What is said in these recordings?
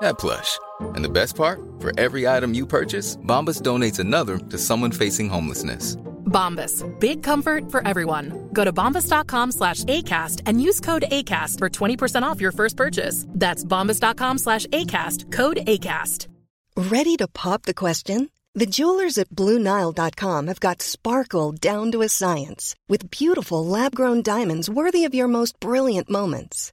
that plush. And the best part? For every item you purchase, Bombas donates another to someone facing homelessness. Bombas. Big comfort for everyone. Go to bombas.com slash ACAST and use code ACAST for 20% off your first purchase. That's bombas.com slash ACAST. Code ACAST. Ready to pop the question? The jewelers at BlueNile.com have got sparkle down to a science with beautiful lab-grown diamonds worthy of your most brilliant moments.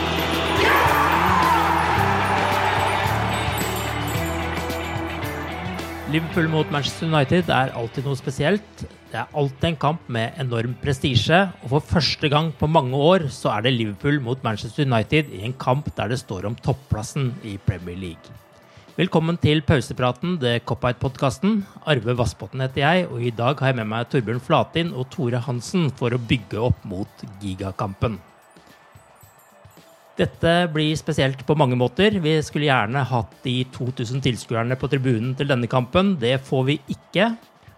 Liverpool mot Manchester United er alltid noe spesielt. Det er alltid en kamp med enorm prestisje, og for første gang på mange år så er det Liverpool mot Manchester United i en kamp der det står om topplassen i Premier League. Velkommen til pausepraten, The Cop-Out-podkasten. Arve Vassbotn heter jeg, og i dag har jeg med meg Torbjørn Flatin og Tore Hansen for å bygge opp mot gigakampen. Dette blir spesielt på mange måter. Vi skulle gjerne hatt de 2000 tilskuerne på tribunen til denne kampen. Det får vi ikke.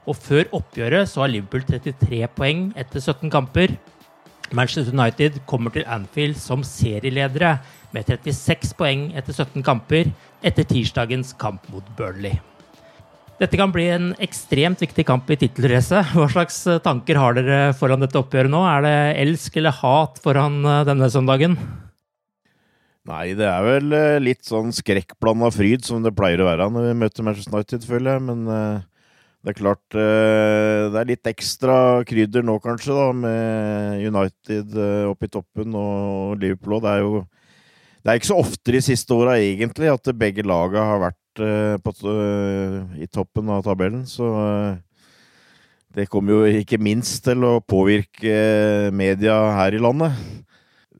Og før oppgjøret så har Liverpool 33 poeng etter 17 kamper. Manchester United kommer til Anfield som serieledere med 36 poeng etter 17 kamper etter tirsdagens kamp mot Burnley. Dette kan bli en ekstremt viktig kamp i tittelracet. Hva slags tanker har dere foran dette oppgjøret nå? Er det elsk eller hat foran denne søndagen? Nei, det er vel eh, litt sånn skrekkblanda fryd som det pleier å være når vi møter Manchester United, føler jeg. Men uh, det er klart uh, det er litt ekstra krydder nå, kanskje, da, med United oppe i toppen og Liverpool òg. Det er jo det er ikke så ofte de siste åra, egentlig, at begge laga har vært på, i toppen av tabellen. Så det kommer jo ikke minst til å påvirke media her i landet.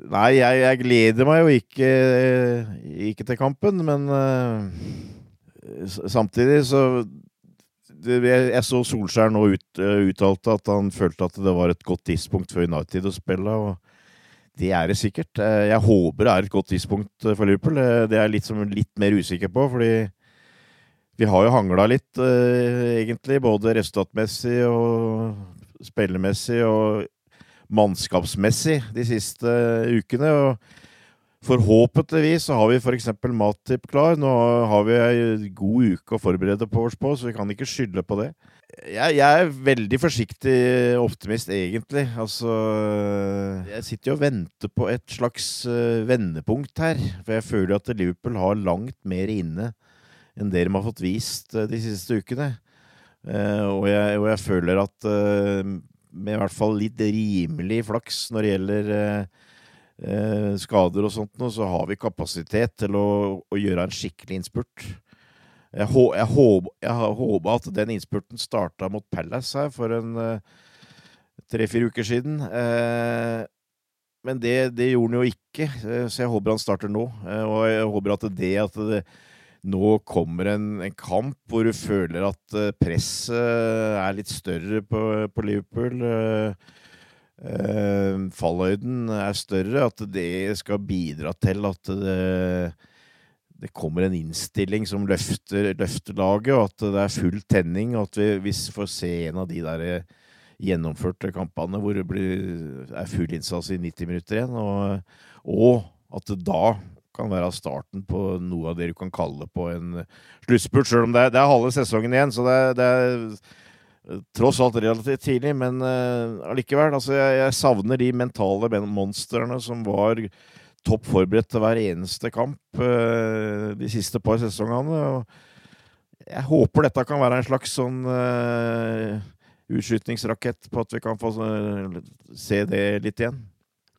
Nei, jeg, jeg, gleder meg jo ikke, ikke til kampen, men uh, samtidig så det, Jeg så Solskjær nå ut, uh, uttalte at han følte at det var et godt tidspunkt for United å spille. og Det er det sikkert. Uh, jeg håper det er et godt tidspunkt for Liverpool. det er jeg litt, litt, mer usikker på, fordi vi har jo hangla litt, egentlig. Både resultatmessig og spillemessig. og mannskapsmessig de siste ukene. og Forhåpentligvis så har vi f.eks. Matip klar. Nå har vi ei god uke å forberede på oss på, så vi kan ikke skylde på det. Jeg, jeg, er veldig forsiktig optimist, egentlig. Altså Jeg sitter jo og venter på et slags uh, vendepunkt her. For jeg føler at Liverpool har langt mer inne enn det de har fått vist uh, de siste ukene. Og, jeg, og, jeg, føler at med i hvert fall litt rimelig flaks når det gjelder eh, eh, skader og sånt, så har vi kapasitet til å, å gjøre en skikkelig innspurt. Jeg, hå, jeg, håp, jeg håpa at den innspurten starta mot Palace her for en eh, tre-fire uker siden. Eh, men det, det, gjorde han jo ikke, eh, så jeg håper han starter nå. Og jeg håper at det at det, nå kommer en, en, kamp hvor du føler at uh, presset er litt større på, på Liverpool. Uh, fallhøyden er større. At det skal bidra til at det, det kommer en innstilling som løfter, løfter, laget, og at det er full tenning. Og at vi, vi får se en av de der gjennomførte kampene hvor det blir, er full innsats i 90 minutter igjen. Og, og, at da kan være starten på noe av det du kan kalle på en sluttspurt, sjøl om det er, er, halve sesongen igjen. Så det er, det er tross alt relativt tidlig, men allikevel. Uh, altså jeg, jeg, savner de mentale monstrene som var topp forberedt til hver eneste kamp uh, de siste par sesongene. og Jeg håper dette kan være en slags sånn uh, utskytningsrakett på at vi kan få se det litt igjen.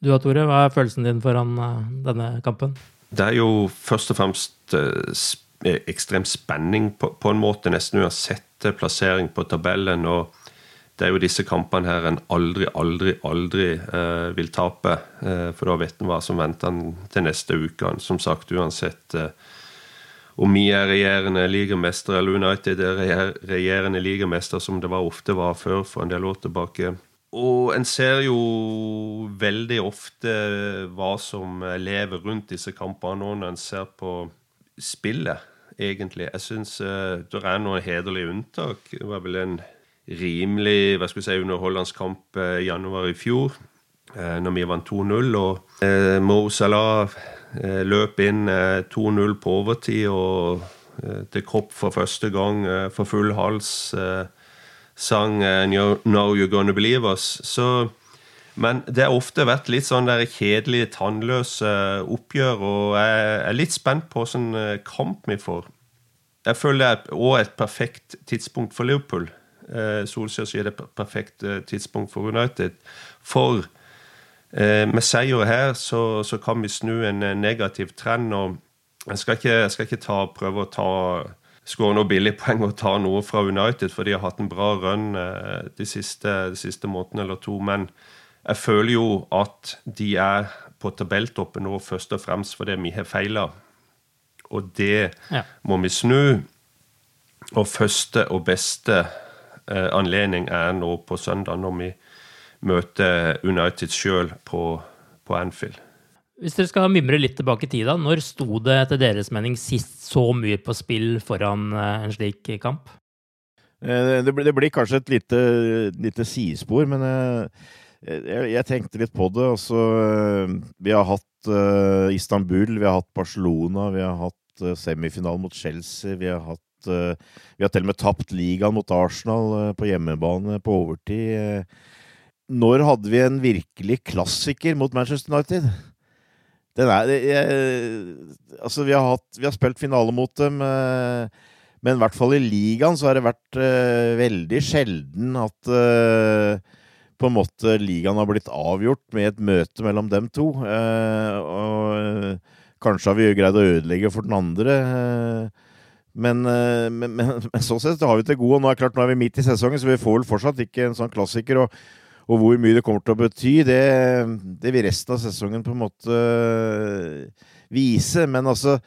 Du da, Tore, hva er følelsen din foran denne kampen? Det er jo først og fremst ekstrem spenning på, på en måte, nesten uansett plassering på tabellen. og det er jo disse kampene her en aldri, aldri, aldri eh, vil tape. Eh, for da vet en hva som venter en til neste uke. Som sagt, uansett eh, om vi er regjerende ligamester eller United er regjerende ligamester, som det var ofte var før for en del år tilbake. Og en ser jo veldig ofte hva som lever rundt disse kampene nå, når en ser på spillet, egentlig. Jeg syns uh, det er noen hederlige unntak. Det var vel en rimelig hva skal vi si, underholdende eh, i januar i fjor, uh, når vi vant 2-0. Og uh, Mo Salah løp inn 2-0 på overtid og til kropp for første gang for full hals sang 'Now You're Gonna Believe Us'. Så, men det har ofte vært litt sånn der kjedelige, tannløse oppgjør, og jeg er litt spent på åssen kamp vi får. Jeg føler det er òg et perfekt tidspunkt for Liverpool. Eh, Solskjær sier det er perfekt eh, tidspunkt for United. For eh, med seier her så, så, kan vi snu en negativ trend. og Jeg skal ikke, jeg skal ikke ta, prøve å ta skåre noe billigpoeng og ta noe fra United, for de har hatt en bra run de siste, de siste månedene eller to. Men jeg føler jo at de er på tabelltoppen nå først og fremst fordi vi har feila. Og det ja. må vi snu. Og første og beste Eh, anledning er nå på søndag, når vi møter United sjøl på, på Anfield. Hvis dere skal mimre litt tilbake i tid, da, når sto det etter deres mening sist så mye på spill foran eh, en slik kamp? Eh, det blir, det blir kanskje et lite, lite sidespor, men jeg, jeg, tenkte litt på det. Altså, vi har hatt Istanbul, vi har hatt Barcelona, vi har hatt semifinalen mot Chelsea, vi har hatt uh, vi har til og med tapt ligaen mot Arsenal eh, på hjemmebane på overtid. Eh. Når hadde vi en virkelig klassiker mot Manchester United? Den er jeg, Altså, vi har, hatt, vi har spilt finale mot dem, men i hvert fall i ligaen så har det vært veldig sjelden at på en måte ligaen har blitt avgjort med et møte mellom dem to. og kanskje har vi greid å ødelegge for den andre. Men, eh, men, men, men, sånn sett har vi til gode. Nå er, klart, nå er vi midt i sesongen, så vi får vel fortsatt ikke en sånn klassiker. Og, og hvor mye det kommer til å bety, det, det, vil resten av sesongen på en måte eh, vise. Men altså,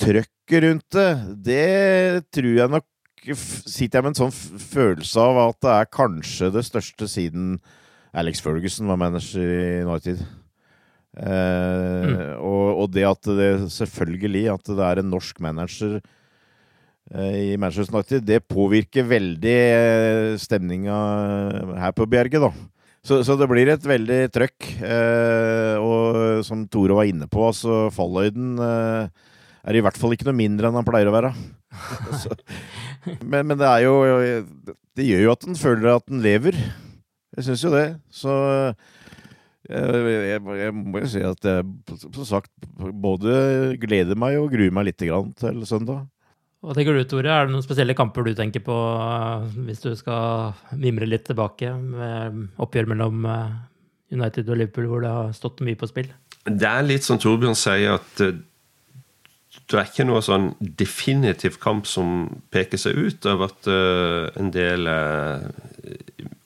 trøkket rundt det, det tror jeg nok Sitter jeg med en sånn følelse av at det er kanskje det største siden Alex Ferguson var manager i United. Eh, mm. og, og, det at det selvfølgelig at det er en norsk manager Eh, i Manchester United, det påvirker veldig eh, stemninga her på Bjerget, da. Så, så, det blir et veldig trøkk. Eh, og som Tore var inne på, altså fallhøyden eh, er i hvert fall ikke noe mindre enn han pleier å være. så, men, men, det er jo Det gjør jo at en føler at en lever. Jeg syns jo det. Så jeg, jeg, jeg, må jo si at jeg som sagt både gleder meg og gruer meg litt til søndag. Hva tenker du, Tore? Er det noen spesielle kamper du tenker på eh, hvis du skal mimre litt tilbake med oppgjør mellom eh, United og Liverpool, hvor det har stått mye på spill? Det er litt som Torbjørn sier, at eh, det er ikke noe sånn definitiv kamp som peker seg ut. Det har vært en del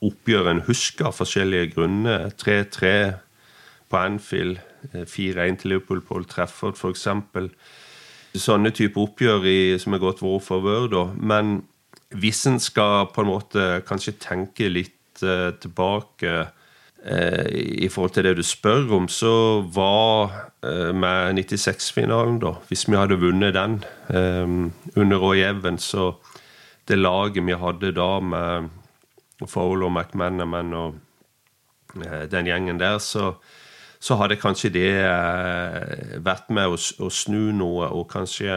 oppgjør en husker av forskjellige grunner. 3-3 på Anfield, 4-1 til Liverpool på Old Trafford f.eks sånne type oppgjør i, som er gått vår favør. Men hvis en skal på en måte kanskje tenke litt eh, tilbake eh, i forhold til det du spør om, så var eh, med 96-finalen, da Hvis vi hadde vunnet den eh, under Roy Evans, så det laget vi hadde da med Fowler, McManaman og den gjengen der, så, så hadde kanskje det vært med å, å snu noe, og kanskje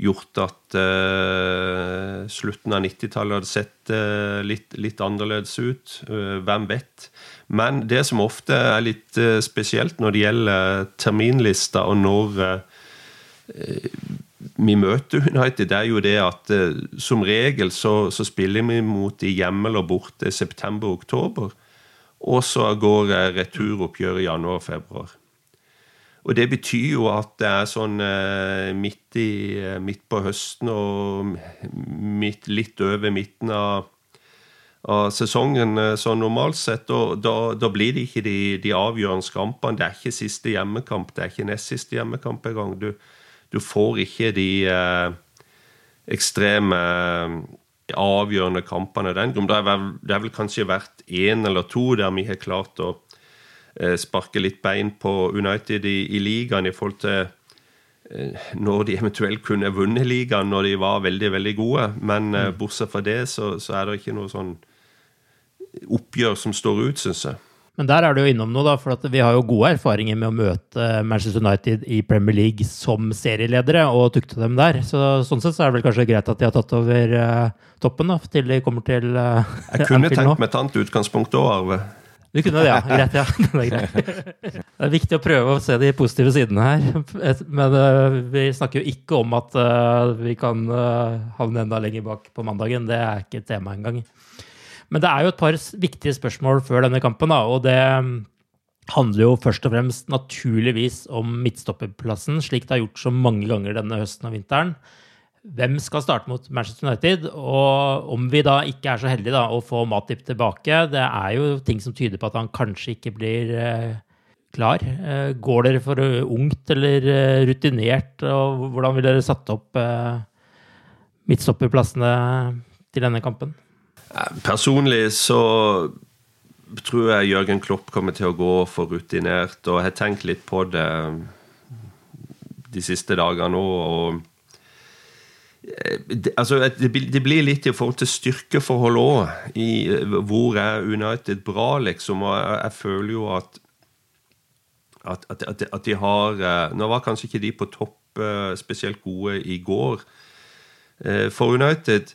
gjort at uh, slutten av 90-tallet hadde sett uh, litt, litt, annerledes ut. Uh, hvem vet? Men det som ofte er litt spesielt når det gjelder terminlista, og når vi møter United, det er jo det at som regel så, så spiller vi mot de hjemme eller borte september-oktober. Og så går returoppgjøret januar-februar. Og det betyr jo at det er sånn eh, midt, i, eh, midt på høsten og midt, litt over midten av, av sesongen eh, sånn normalt sett. Og da, da blir det ikke de, de avgjørende kampene. Det er ikke siste hjemmekamp, det er ikke nest siste hjemmekamp engang. Du, du får ikke de eh, ekstreme avgjørende kampene den grunn. Det har vel kanskje vært én eller to der vi har klart å Eh, sparke litt bein på United i, i ligaen i forhold til eh, når de eventuelt kunne vunnet ligaen når de var veldig veldig gode. Men eh, mm. bortsett fra det så, så, er det ikke noe sånn oppgjør som står ut, syns jeg. Men der er du jo innom noe, da, for vi har jo gode erfaringer med å møte Manchester United i Premier League som serieledere og tukte dem der. Så sånn sett så er det vel kanskje greit at de har tatt over uh, toppen da, til de kommer til uh, Jeg kunne tenkt meg et annet utgangspunkt òg, Arve. Du kunne det, ja. Greit, ja. Det er, greit. det er viktig å prøve å se de positive sidene her. Men uh, vi snakker jo ikke om at uh, vi kan uh, havne enda lenger bak på mandagen. Det er ikke et tema engang. Men det er jo et par viktige spørsmål før denne kampen, da, og det mm, handler jo først og fremst naturligvis om midtstopperplassen, slik det har gjort så mange ganger denne høsten og vinteren hvem skal starte mot Manchester United? Og om vi da ikke er så heldige da, å få Matip tilbake Det er jo ting som tyder på at han kanskje ikke blir eh, klar. Eh, går dere for ungt eller eh, rutinert? Og hvordan vil dere satt opp eh, midtstopperplassene til denne kampen? Personlig så tror jeg Jørgen Klopp kommer til å gå for rutinert, og jeg har tenkt litt på det de siste dagene òg. Eh, det, altså, det, blir litt i forhold til styrkeforhold òg. Hvor er United bra, liksom? Og jeg, jeg føler jo at at, at, at, de har eh, Nå var kanskje ikke de på topp eh, spesielt gode i går. For United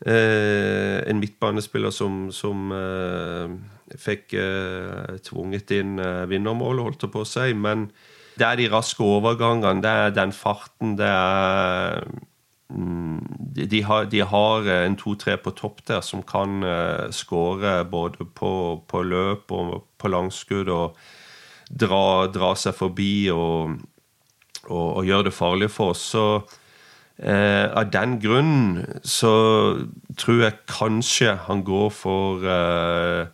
En midtbanespiller som, som fikk tvunget inn vinnermålet, holdt det på å si. Men det er de raske overgangene, det er den farten, det er Mm, de, har, de har eh, en to-tre på topp der som kan uh, skåre både på, på, løp og på langskudd og dra, dra seg forbi og, og, og, gjøre det farlig for oss. Så uh, av den grunn så tror jeg kanskje han går for eh,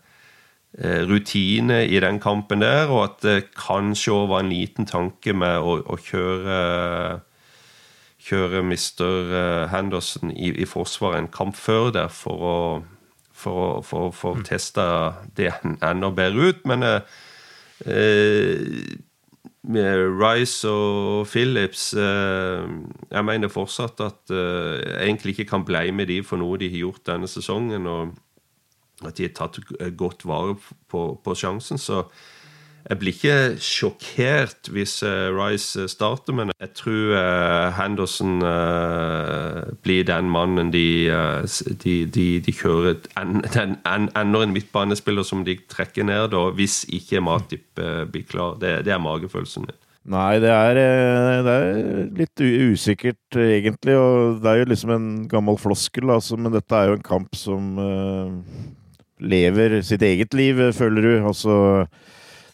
rutine i den kampen der, og at det kanskje òg var en liten tanke med å, å kjøre kjøre Mr. Eh, Henderson i, i forsvaret en kamp før der for å, for å, for mm. teste det enda bedre ut. Men eh, eh, Rice og Phillips eh, Jeg mener fortsatt at eh, jeg egentlig ikke kan blame de for noe de har gjort denne sesongen, og at de har tatt godt vare på, på sjansen. så jeg blir ikke sjokkert hvis uh, Rice starter, men jeg tror uh, Henderson uh, blir den mannen de, de, de, de kjører Enda en midtbanespiller som de trekker ned, da, hvis ikke Matip blir klar. Det, det, er magefølelsen min. Nei, det er, det er, litt usikkert, egentlig. Og det er jo liksom en gammel floskel, altså, men dette er jo en kamp som lever sitt eget liv, føler du. Altså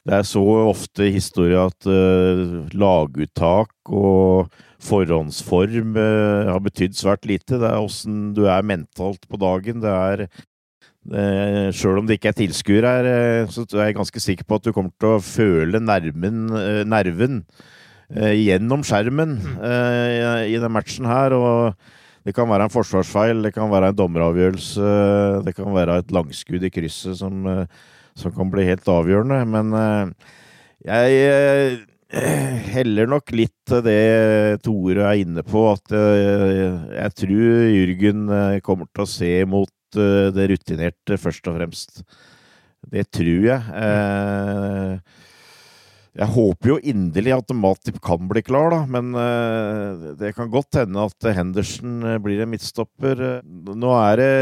det er så ofte i historie at uh, laguttak og forhåndsform uh, har betydd svært lite. Det er åssen du er mentalt på dagen. Det er uh, Sjøl om det ikke er tilskuere her, så er jeg ganske sikker på at du kommer til å føle nerven, nerven gjennom skjermen i denne matchen her. og det kan være en forsvarsfeil, det kan være en dommeravgjørelse, det kan være et langskudd i krysset som som kan bli helt avgjørende. Men eh, jeg eh, heller nok litt det Tore er inne på, at eh, jeg tror Jørgen kommer til å se mot det rutinerte, først og fremst. Det tror jeg. Eh, jeg håper jo inderlig at Matip kan bli klar, da, men uh, det kan godt hende at Henderson uh, blir en midtstopper. Uh, nå er det,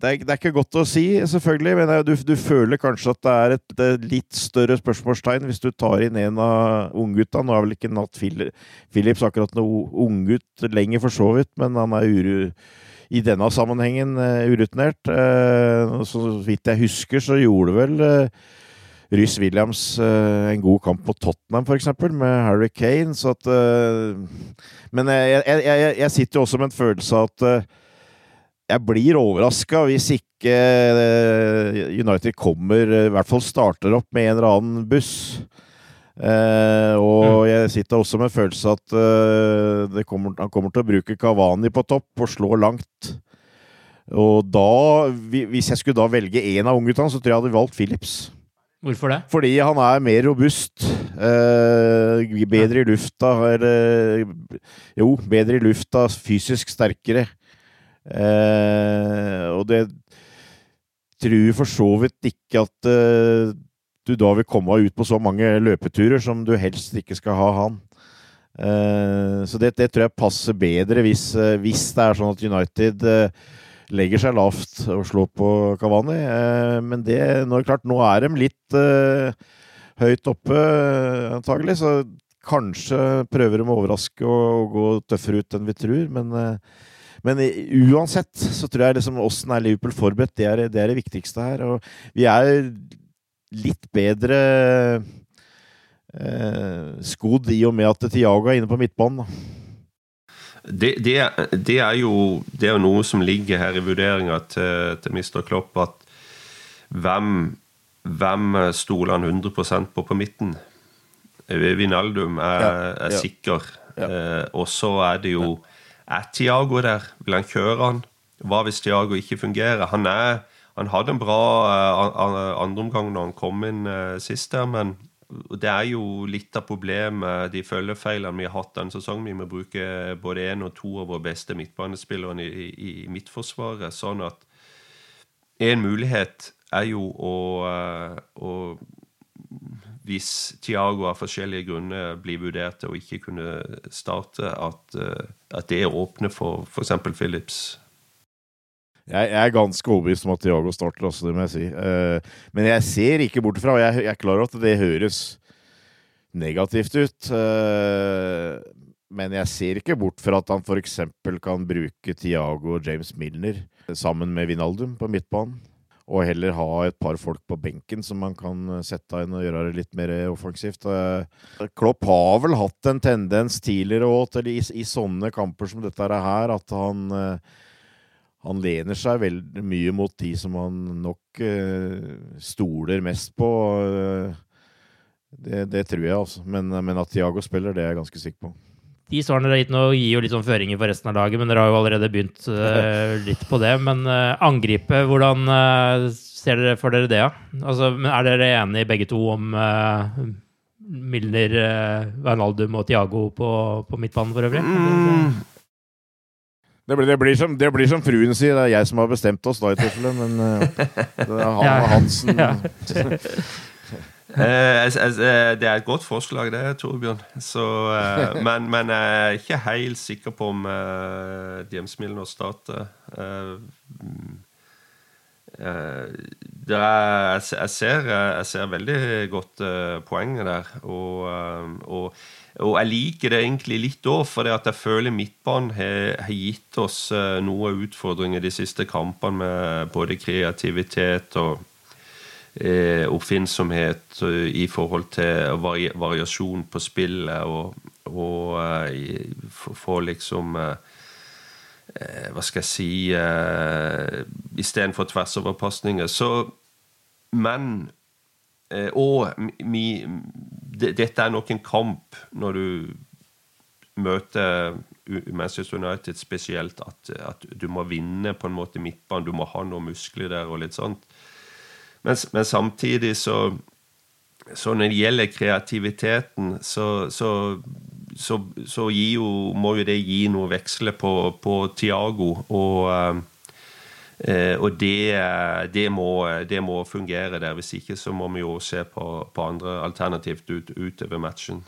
det er, det er ikke godt å si, selvfølgelig, men du, du, føler kanskje at det er et, et, litt større spørsmålstegn hvis du tar inn en av unggutta. Nå er vel ikke Nat Phillips akkurat noe unggutt lenger, for så vidt, men han er uru i denne sammenhengen urutinert. Så vidt jeg husker, så gjorde vel Rhys Williams uh, en god kamp mot Tottenham, f.eks., med Harry Kane. Så at uh, Men jeg, jeg, jeg, sitter jo også med en følelse av at uh, jeg blir overraska hvis ikke United kommer, i hvert fall starter opp med en eller annen buss. og mm. jeg sitter også med en følelse av at kommer, han kommer til å bruke Kavani på topp og slå langt. Og da, hvis jeg skulle da velge en av ungguttene, så tror jeg jeg hadde valgt Phillips. Hvorfor det? Fordi han er mer robust. Eh, bedre i lufta. Eller, jo, bedre i lufta, fysisk sterkere. Eh, og det tror for så vidt ikke at eh, du da vil komme ut på så mange løpeturer som du helst ikke skal ha han. Eh, så det, det, tror jeg passer bedre hvis, eh, hvis, det er sånn at United eh, legger seg lavt og slår på Kavani. Eh, men det, nå er klart, nå er de litt uh, høyt oppe, antagelig. Så kanskje prøver de å overraske og, gå tøffere ut enn vi tror. Men, uh, men uansett så tror jeg liksom åssen er Liverpool forberedt, det er, det er, det viktigste her. Og vi er litt bedre eh, skodd i og med at Tiago er inne på midtbanen. da. Det, det, det, er jo, det er jo noe som ligger her i vurderinga til, til Mr. Klopp, at hvem, hvem stoler han 100% på på midten? Vinaldum er, er ja. sikker. Ja. Eh, og så er det jo Er Tiago der? Vil han kjøre han? Hva hvis Tiago ikke fungerer? Han, er, han hadde en bra uh, andreomgang når han kom inn uh, sist der, men det er jo litt av problemet, de følgefeilene vi har hatt denne sesongen. Vi må bruke både én og to av våre beste midtbanespillere i, i, Midtforsvaret. Sånn at en mulighet er jo å, å Hvis Tiago av forskjellige grunner blir vurdert til å ikke kunne starte, at, at det åpner for f.eks. Phillips jeg, jeg, er ganske overbevist om at Diago starter, også, det må jeg si. Uh, men jeg ser ikke bort fra, og jeg, jeg, er klar over at det høres negativt ut. Uh, men jeg ser ikke bort fra at han f.eks. kan bruke Tiago og James Milner sammen med Vinaldum på midtbanen. Og heller ha et par folk på benken som man kan sette inn og gjøre det litt mer offensivt. Uh, Klopp har vel hatt en tendens tidligere òg, i, i, sånne kamper som dette her, at han han lener seg veldig mye mot de som han nok eh, stoler mest på. Uh, det, det, tror jeg, altså. Men, men, at Tiago spiller, det er jeg ganske sikker på. De svarene dere har gitt nå, gir jo litt sånn føringer for resten av laget, men dere har jo allerede begynt eh, litt på det. Men angripet, hvordan ser dere for dere det? Ja? Altså, er dere enige begge to om Milner, Wijnaldum og Tiago på, på midtbanen for øvrig? Mm. Det blir, det, blir som, det blir, som, fruen sier, det er jeg som har bestemt oss da i tilfellet, men uh, det er han og Hansen ja. uh, det er et godt forslag, det, Torbjørn. Så, uh, men, men, jeg er ikke helt sikker på om uh, James Milner starter. Er, jeg, ser, jeg, ser, veldig godt poenget der. Og, og og jeg liker det egentlig litt òg, for jeg føler midtbanen har, gitt oss noen noe utfordringer de siste kampene med både kreativitet og eh, oppfinnsomhet uh, i forhold til vari variasjon på spillet og, og få liksom Hva skal jeg si eh, Istedenfor tversoverpasninger. Så Men og mi, dette er nok en kamp når du møter Manchester United spesielt, at, at, du må vinne på en måte midtbanen. Du må ha noen muskler der og litt sånt. Men, men samtidig så, så når det gjelder kreativiteten, så, så, så, så jo, må jo det gi noe veksle på, på Tiago. Og Eh, og det, det, må, det, må, fungere der. Hvis ikke så må vi jo se på, på andre alternativt ut, utover matchen.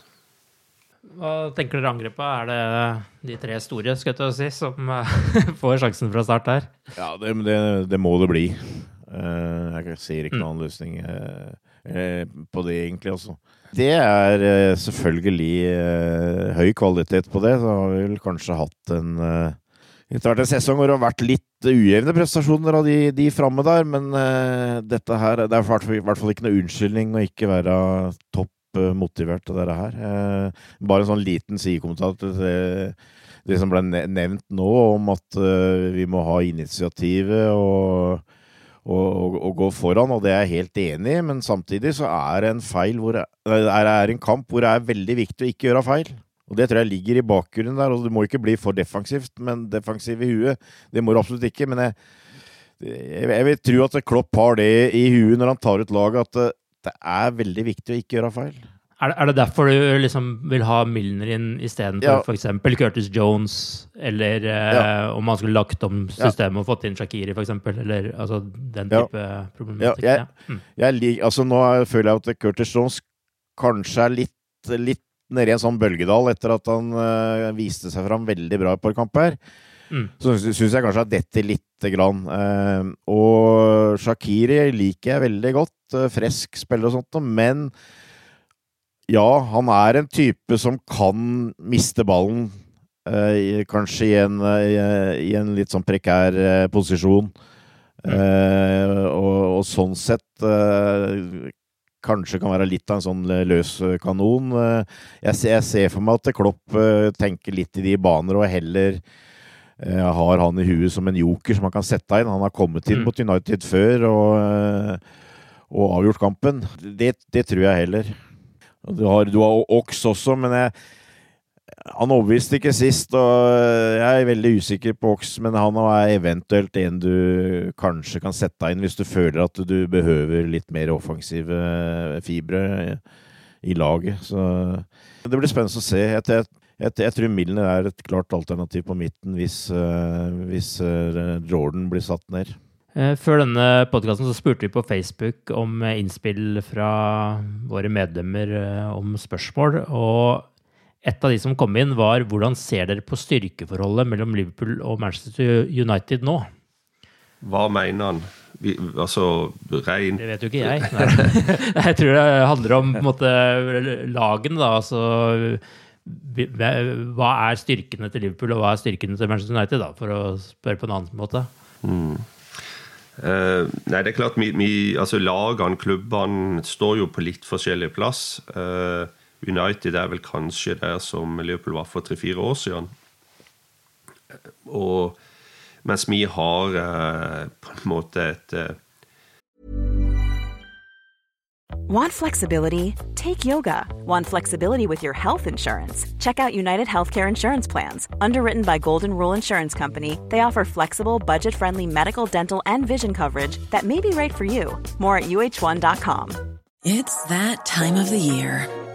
Hva tenker dere angrepet? Er det de tre store skal jeg si, som får sjansen fra start her? Ja, det, det, det må det bli. Eh, jeg ser ikke noen annen løsning eh, på det, egentlig. også. Det er selvfølgelig høy kvalitet på det. Så har vi vel kanskje hatt en det har vært en sesong hvor det har vært litt ujevne prestasjoner av de, de framme der, men uh, dette her Det er i hvert fall ikke noe unnskyldning å ikke være topp uh, motivert av dette her. Uh, bare en sånn liten sidekommentar til det, det, som ble nevnt nå, om at vi må ha initiativet og, og, og, og, gå foran, og det er jeg helt enig i, men samtidig så er det en feil hvor det er, er en kamp hvor det er veldig viktig å ikke gjøre feil. Og Det tror jeg ligger i bakgrunnen der. og Det må ikke bli for defensivt, men defensiv i huet. Det må du absolutt ikke. Men jeg, jeg, vil tro at Klopp har det i huet når han tar ut laget, at det, det er veldig viktig å ikke gjøre feil. Er det, er det derfor du liksom vil ha Milner inn istedenfor ja. f.eks. Curtis Jones, eller eh, ja. om man skulle lagt om systemet ja. og fått inn Shakiri, f.eks., eller altså, den type ja. problematikk? Ja, jeg, mm. jeg, altså, nå føler jeg at Curtis Jones kanskje er litt, litt nede i en sånn bølgedal etter at han uh, viste seg fram veldig bra et par kamper. Mm. Så syns jeg kanskje at dette lite grann. Uh, og Shakiri liker jeg veldig godt. Uh, fresk spiller og sånt, men ja, han er en type som kan miste ballen. kanskje i en, i en, litt sånn prekær posisjon. Mm. Og, og, sånn sett kanskje kan være litt av en sånn løs kanon. Eh, jeg ser, jeg ser for meg at Klopp eh, tenker litt i de baner og heller eh, har han i huet som en joker som han kan sette inn. Han har kommet inn mm. mot United før og, og avgjort kampen. Det, det, tror jeg heller. Du har, du har Ox også, men jeg, han overbeviste ikke sist, og jeg er veldig usikker på Ox, men han er eventuelt en du kanskje kan sette deg inn hvis du føler at du behøver litt mer offensive fibre i laget. Så det blir spennende å se. Jeg, jeg, jeg, tror Milner er et klart alternativ på midten hvis, hvis Jordan blir satt ned. Eh, før denne podkasten spurte vi på Facebook om innspill fra våre medlemmer om spørsmål. og et av de som kom inn, var hvordan ser dere på styrkeforholdet mellom Liverpool og Manchester United nå? Hva mener han? Vi, altså rein Det vet jo ikke jeg. jeg tror det handler om måte, lagene, da. Altså hva er styrkene til Liverpool, og hva er styrkene til Manchester United, da, for å spørre på en annen måte? Mm. Uh, nei, det er klart vi, vi, altså Lagene, klubbene, står jo på litt forskjellig plass. Uh, United er vel kanskje der som Liverpool var for tre-fire år siden. Og mens vi har eh, på en måte et eh, Want flexibility? Take yoga. Want flexibility with your health insurance? Check out United Healthcare Insurance Plans. Underwritten by Golden Rule Insurance Company, they offer flexible, budget friendly medical, dental, and vision coverage that may be right for you. More at uh1.com. It's that time of the year.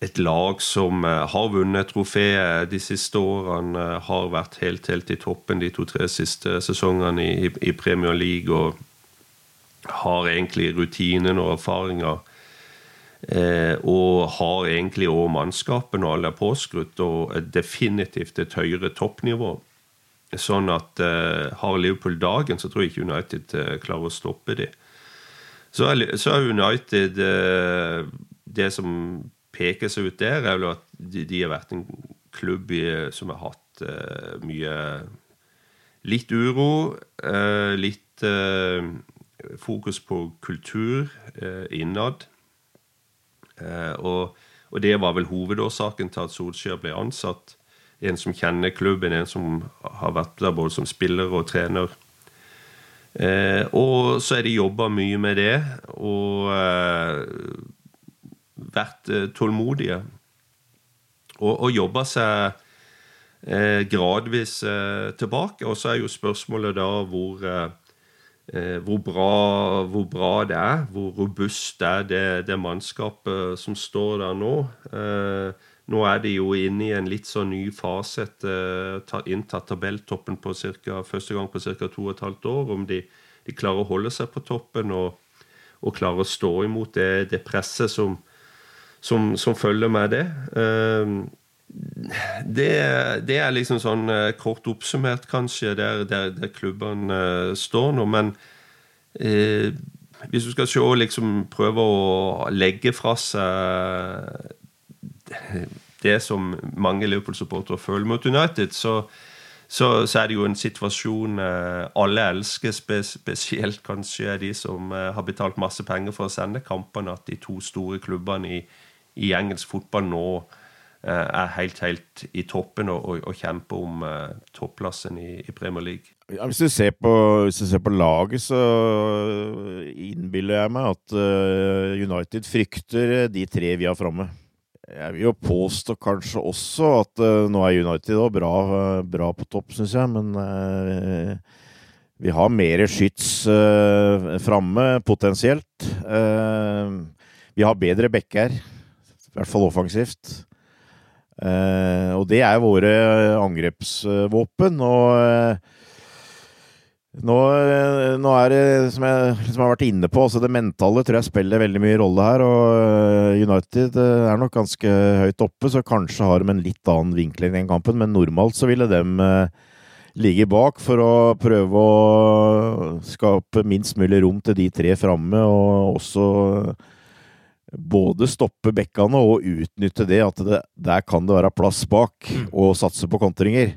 Et lag som eh, har vunnet trofeet de siste årene, eh, har vært helt, helt i toppen de to-tre siste sesongene i, i Premier League og har egentlig rutinen og erfaringer. Eh, og har egentlig òg mannskapet når alle er påskrudd, og definitivt et høyere toppnivå. Sånn at eh, har Liverpool dagen, så tror jeg ikke United eh, klarer å stoppe dem. Så så er United eh, Det som peker seg ut der, er vel at de, de har vært en klubb i, som har hatt uh, mye Litt uro, uh, litt fokus på kultur innad. Og, og, det var vel hovedårsaken til at Solskjær ble ansatt. En som kjenner klubben, en som har vært der både som spiller og trener. Og så er de jobba mye med det, og vært eh, tålmodige. Og, og jobba seg eh, gradvis eh, tilbake. Og så er jo spørsmålet da hvor hvor bra, hvor bra, det er, hvor robust er det, det mannskapet som står der nå. Nå er de jo inne i en litt sånn ny fase etter inntatt tabelltoppen på cirka, første gang på ca. to og et halvt år. Om de, de, klarer å holde seg på toppen og, og klarer å stå imot det, det presset som, som, som, følger med det. Uh, det, det, er liksom sånn eh, kort oppsummert, kanskje, der, der, der klubbene uh, står nå. Men eh, hvis du skal se liksom prøve å legge fra seg det som mange Liverpool-supportere føler mot United, så, så, så, er det jo en situasjon eh, alle elsker, spesielt kanskje de som eh, har betalt masse penger for å sende kampene, at de to store klubbene i, i engelsk fotball nå Eh, er helt, helt i toppen og, og, og kjemper om uh, topplassen i, i, Premier League. Ja, hvis, du ser på, ser på laget, så innbiller jeg meg at uh, United frykter de tre vi har framme. Jeg vil jo påstå kanskje også at uh, nå er United også bra, bra på topp, syns jeg, men vi har mer skyts uh, framme, potensielt. vi har bedre bekker, i hvert fall offensivt. Uh, og det er våre angrepsvåpen. Og uh, nå, nå, er det, som jeg liksom har vært inne på, altså det mentale tror jeg spiller veldig mye rolle her. Og United er nok ganske høyt oppe, så kanskje har de en litt annen vinkling i den kampen. Men normalt så ville de ligge bak for å prøve å skape minst mulig rom til de tre framme, og også både stoppe bekkene og utnytte det at det, der kan det være plass bak, mm. og satse på kontringer.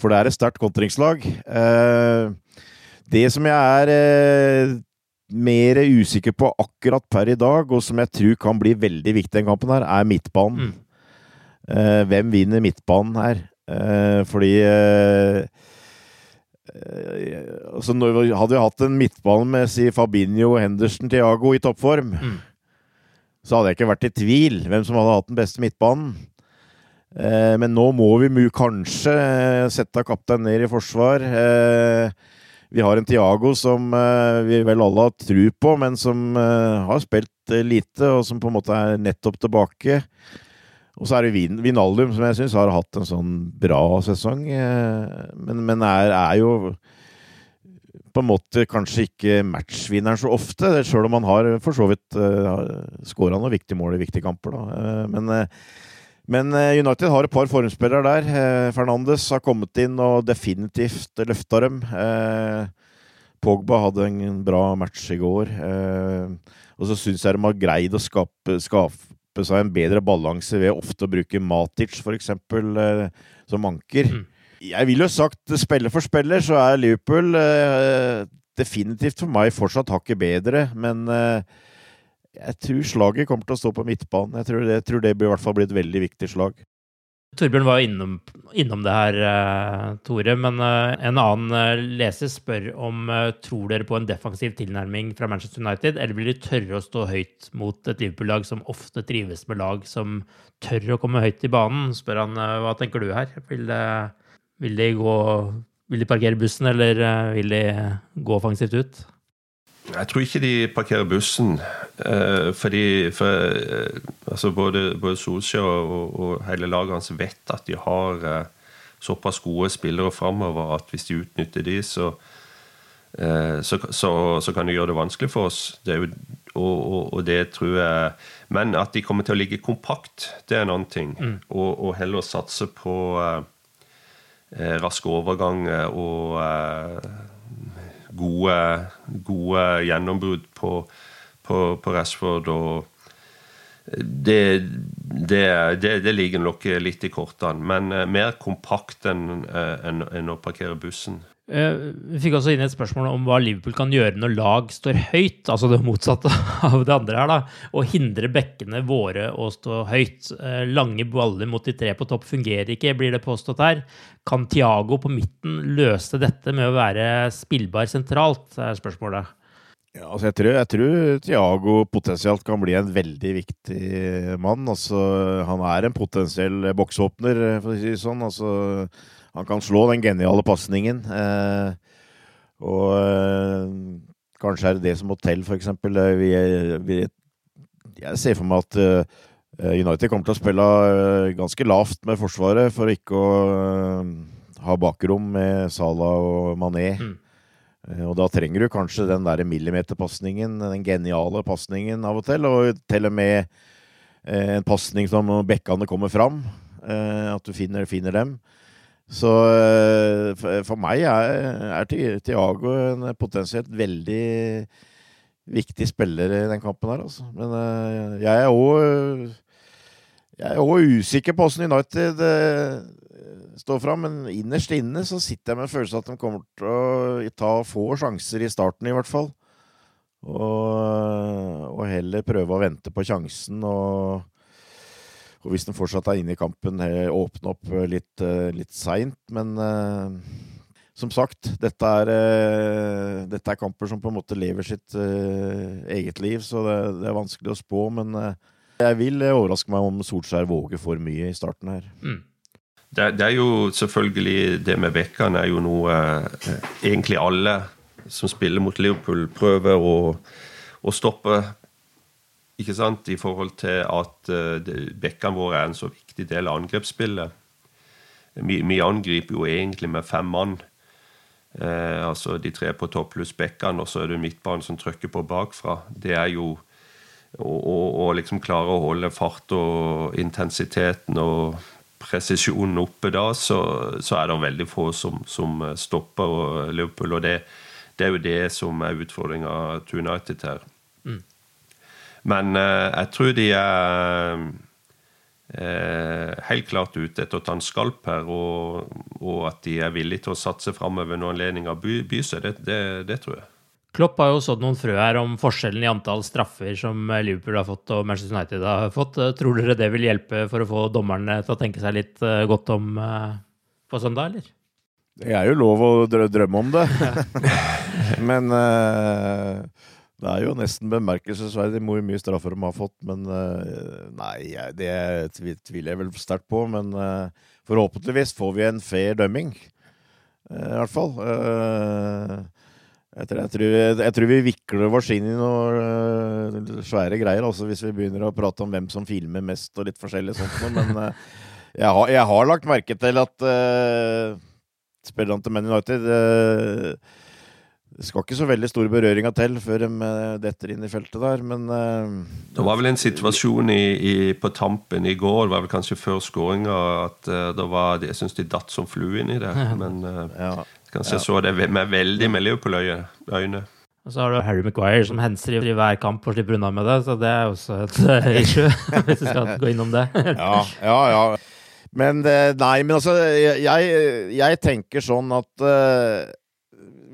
For det er et sterkt kontringslag. Eh, det som jeg er eh, mer usikker på akkurat per i dag, og som jeg tror kan bli veldig viktig den kampen, her, er midtbanen. Mm. Eh, hvem vinner midtbanen her? Eh, fordi eh, eh, altså, Hadde vi hatt en midtbane med si Fabinho, Henderson, Thiago i toppform, mm så hadde jeg ikke vært i tvil hvem som hadde hatt den beste midtbanen. Eh, men nå må vi kanskje eh, sette kaptein ned i forsvar. Eh, vi har en Tiago som eh, vi vel alle har tru på, men som eh, har spilt eh, lite, og som på en måte er nettopp tilbake. Og så er det Vin Vinaldum, som jeg syns har hatt en sånn bra sesong, men, men er, er jo på en måte kanskje ikke matchvinneren så ofte, sjøl om han har for så vidt uh, skåra noen viktige mål i viktige kamper. Uh, men, uh, men United har et par formspillere der. Uh, Fernandes har kommet inn og definitivt løfta dem. Pogba hadde en bra match i går. og så syns jeg de har greid å skape, skape seg en bedre balanse ved ofte å bruke Matic, f.eks., som anker. Mm. Jeg vil jo sagt spiller for spiller, så er Liverpool eh, definitivt for meg fortsatt hakket bedre. Men eh, jeg tror slaget kommer til å stå på midtbanen. Jeg tror det, jeg tror det blir i hvert fall blir et veldig viktig slag. Torbjørn var innom, innom det her, uh, Tore. Men uh, en annen uh, leser spør om tror dere på en defensiv tilnærming fra Manchester United, eller vil de tørre å stå høyt mot et Liverpool-lag som ofte trives med lag som tør å komme høyt i banen? Spør han. Hva tenker du her? Vil, vil, de gå Vil de parkere bussen, eller vil de gå offensivt ut? Jeg tror ikke de parkerer bussen. Eh, fordi for, eh, altså både, både Solskjær og, og, hele laget hans vet at de har eh, såpass gode spillere framover at hvis de utnytter de, så, så, så, så, kan de gjøre det vanskelig for oss. Det jo, og, og, det tror jeg Men at de kommer til å ligge kompakt, det er en annen ting. Mm. Og, og, heller satse på eh, raske overganger og eh, gode, gode gjennombrudd på, på, på Rashford. og det, det, det, det, ligger nok litt i kortene, men eh, mer kompakt enn en, en å parkere bussen. Eh, vi fikk også inn et spørsmål om hva Liverpool kan gjøre når lag står høyt, altså det motsatte av det andre her, da, og hindre bekkene våre å stå høyt. Eh, lange baller mot de tre på topp fungerer ikke, blir det påstått her. Kan Tiago på midten løse dette med å være spillbar sentralt, er spørsmålet. Ja, altså jeg, tror, jeg tror Thiago potensielt kan bli en veldig viktig mann. Altså, han er en potensiell boksåpner, for å si det sånn. Altså, han kan slå den geniale pasningen. Eh, og eh, kanskje er det det som må til, f.eks. Eh, jeg ser for meg at United kommer til å spille ganske lavt med Forsvaret for ikke å ha bakrom med Salah og Mané. Mm. Og da trenger du kanskje den der millimeterpasningen, den geniale pasningen av og til, og til og med en pasning som bekkene kommer fram. At du finner, finner dem. Så eh, for meg er, er Tiago en potensielt veldig viktig spiller i den kampen her, altså. Men eh, jeg er òg jeg er òg usikker på åssen United eh, står fram, men innerst inne så sitter jeg med en følelse at de kommer til å ta få sjanser i starten, i hvert fall. Og, og heller prøve å vente på sjansen og og hvis den fortsatt er inne i kampen, åpne opp eh, litt, eh, litt seint. Men som sagt, dette er, dette er, kamper som på en måte lever sitt eget liv, så det, det, er vanskelig å spå. Men jeg vil overraske meg om Solskjær våger for mye i starten her. Mm. Det, det, er jo selvfølgelig Det med bekkene er jo noe egentlig alle som spiller mot Liverpool, prøver å, å stoppe ikke sant? I forhold til at uh, bekkene våre er en så viktig del av angrepsspillet. Vi, vi angriper jo egentlig med fem mann. Eh, altså de tre på topp pluss bekkene, og så er det midtbanen som trykker på bakfra. Det er jo å, liksom klare å holde fart og intensiteten og presisjonen oppe da, så, så er det veldig få som, som stopper Liverpool. Og det, det, er jo det som er utfordringa til United her. Mm. Men eh, jeg tror de er eh, helt klart ute etter å ta en skalp her, og, og, at de er villige til å satse framover når anledninga byr seg. Det, det, det, tror jeg. Klopp har jo sådd noen frø her om forskjellen i antall straffer som Liverpool har fått og Manchester United har fått. Tror dere det vil hjelpe for å få dommerne til å tenke seg litt eh, godt om på søndag, eller? Det er jo lov å drømme om det. Men uh, det er jo nesten bemerkelsesverdig hvor mye straffer de har fått, men eh, Nei, det tviler jeg vel sterkt på. Men eh, forhåpentligvis får vi en fair dømming, eh, i hvert fall. Jeg tror, jeg, tror, jeg tror, vi vikler oss inn i noen svære greier altså hvis vi begynner å prate om hvem som filmer mest og litt forskjellig sånt noe. Men jeg har, jeg, har, lagt merke til at uh, spillerne til Man United uh, det skal ikke så veldig stor berøringa til før de eh, detter inn i feltet der, men uh, Det var vel en situasjon i, i, på tampen i går, det var vel kanskje før skåringa, at uh, det var, jeg syns de datt som flue inn i det. Men uh, ja. kanskje jeg så det med veldig med øyne. Og så har du Harry Maguire som henser i hver kamp og slipper unna med det, så det er også et issue, hvis du skal gå innom det. ja, ja, ja. Men nei, men altså Jeg, jeg tenker sånn at uh,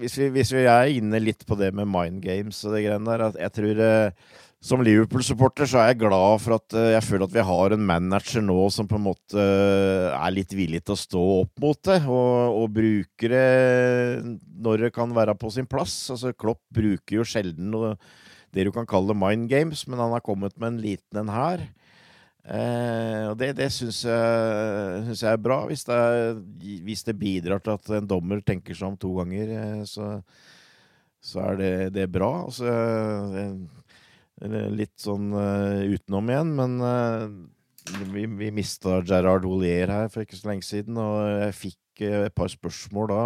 hvis, vi, hvis, vi, er inne litt på det med mind games og det greiene der, at jeg tror eh, som Liverpool-supporter så er jeg glad for at eh, jeg føler at vi har en manager nå som på en måte er litt villig til å stå opp mot det, og, og bruker det når det kan være på sin plass. Altså Klopp bruker jo sjelden det du kan kalle mind games, men han har kommet med en liten en her. Eh, og det, det syns jeg, synes jeg er bra. Hvis det, hvis det, bidrar til at en dommer tenker seg om to ganger, eh, så, så er det, det er bra. Altså, litt sånn uh, utenom igjen, men vi, vi mista Gerard Ollier her for ikke så lenge siden, og jeg fikk et par spørsmål da.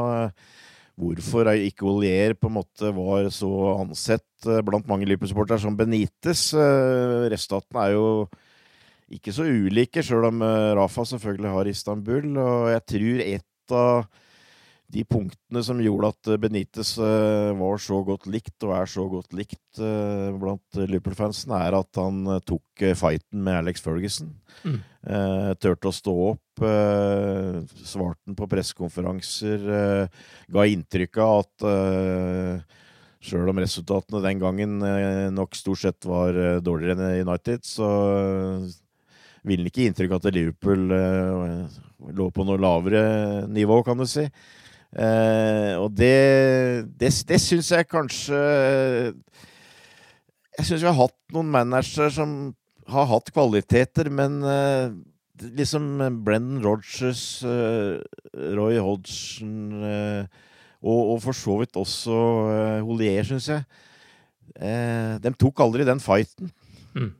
Hvorfor ikke Ollier på en måte var så ansett blant mange Liverpool-supportere som Benitez? Reststaten er jo ikke så ulike, sjøl om eh, Rafa selvfølgelig har Istanbul. Og jeg tror et av de punktene som gjorde at Benitez eh, var så godt likt, og er så godt likt eh, blant Liverpool-fansen, er at han tok fighten med Alex Ferguson. Mm. Turte å stå opp, svarte han på pressekonferanser, ga inntrykk av at Sjøl om resultatene den gangen nok stort sett var dårligere enn United, så vil ikke inntrykk av at Liverpool uh, lå på noe lavere nivå, kan du si. Uh, og det, det, det syns jeg kanskje Jeg syns vi har hatt noen managere som har hatt kvaliteter, men uh, liksom Brendan Rogers, Roy Hodgson og, og, for så vidt også Holier, syns jeg. de tok aldri den fighten. Mm.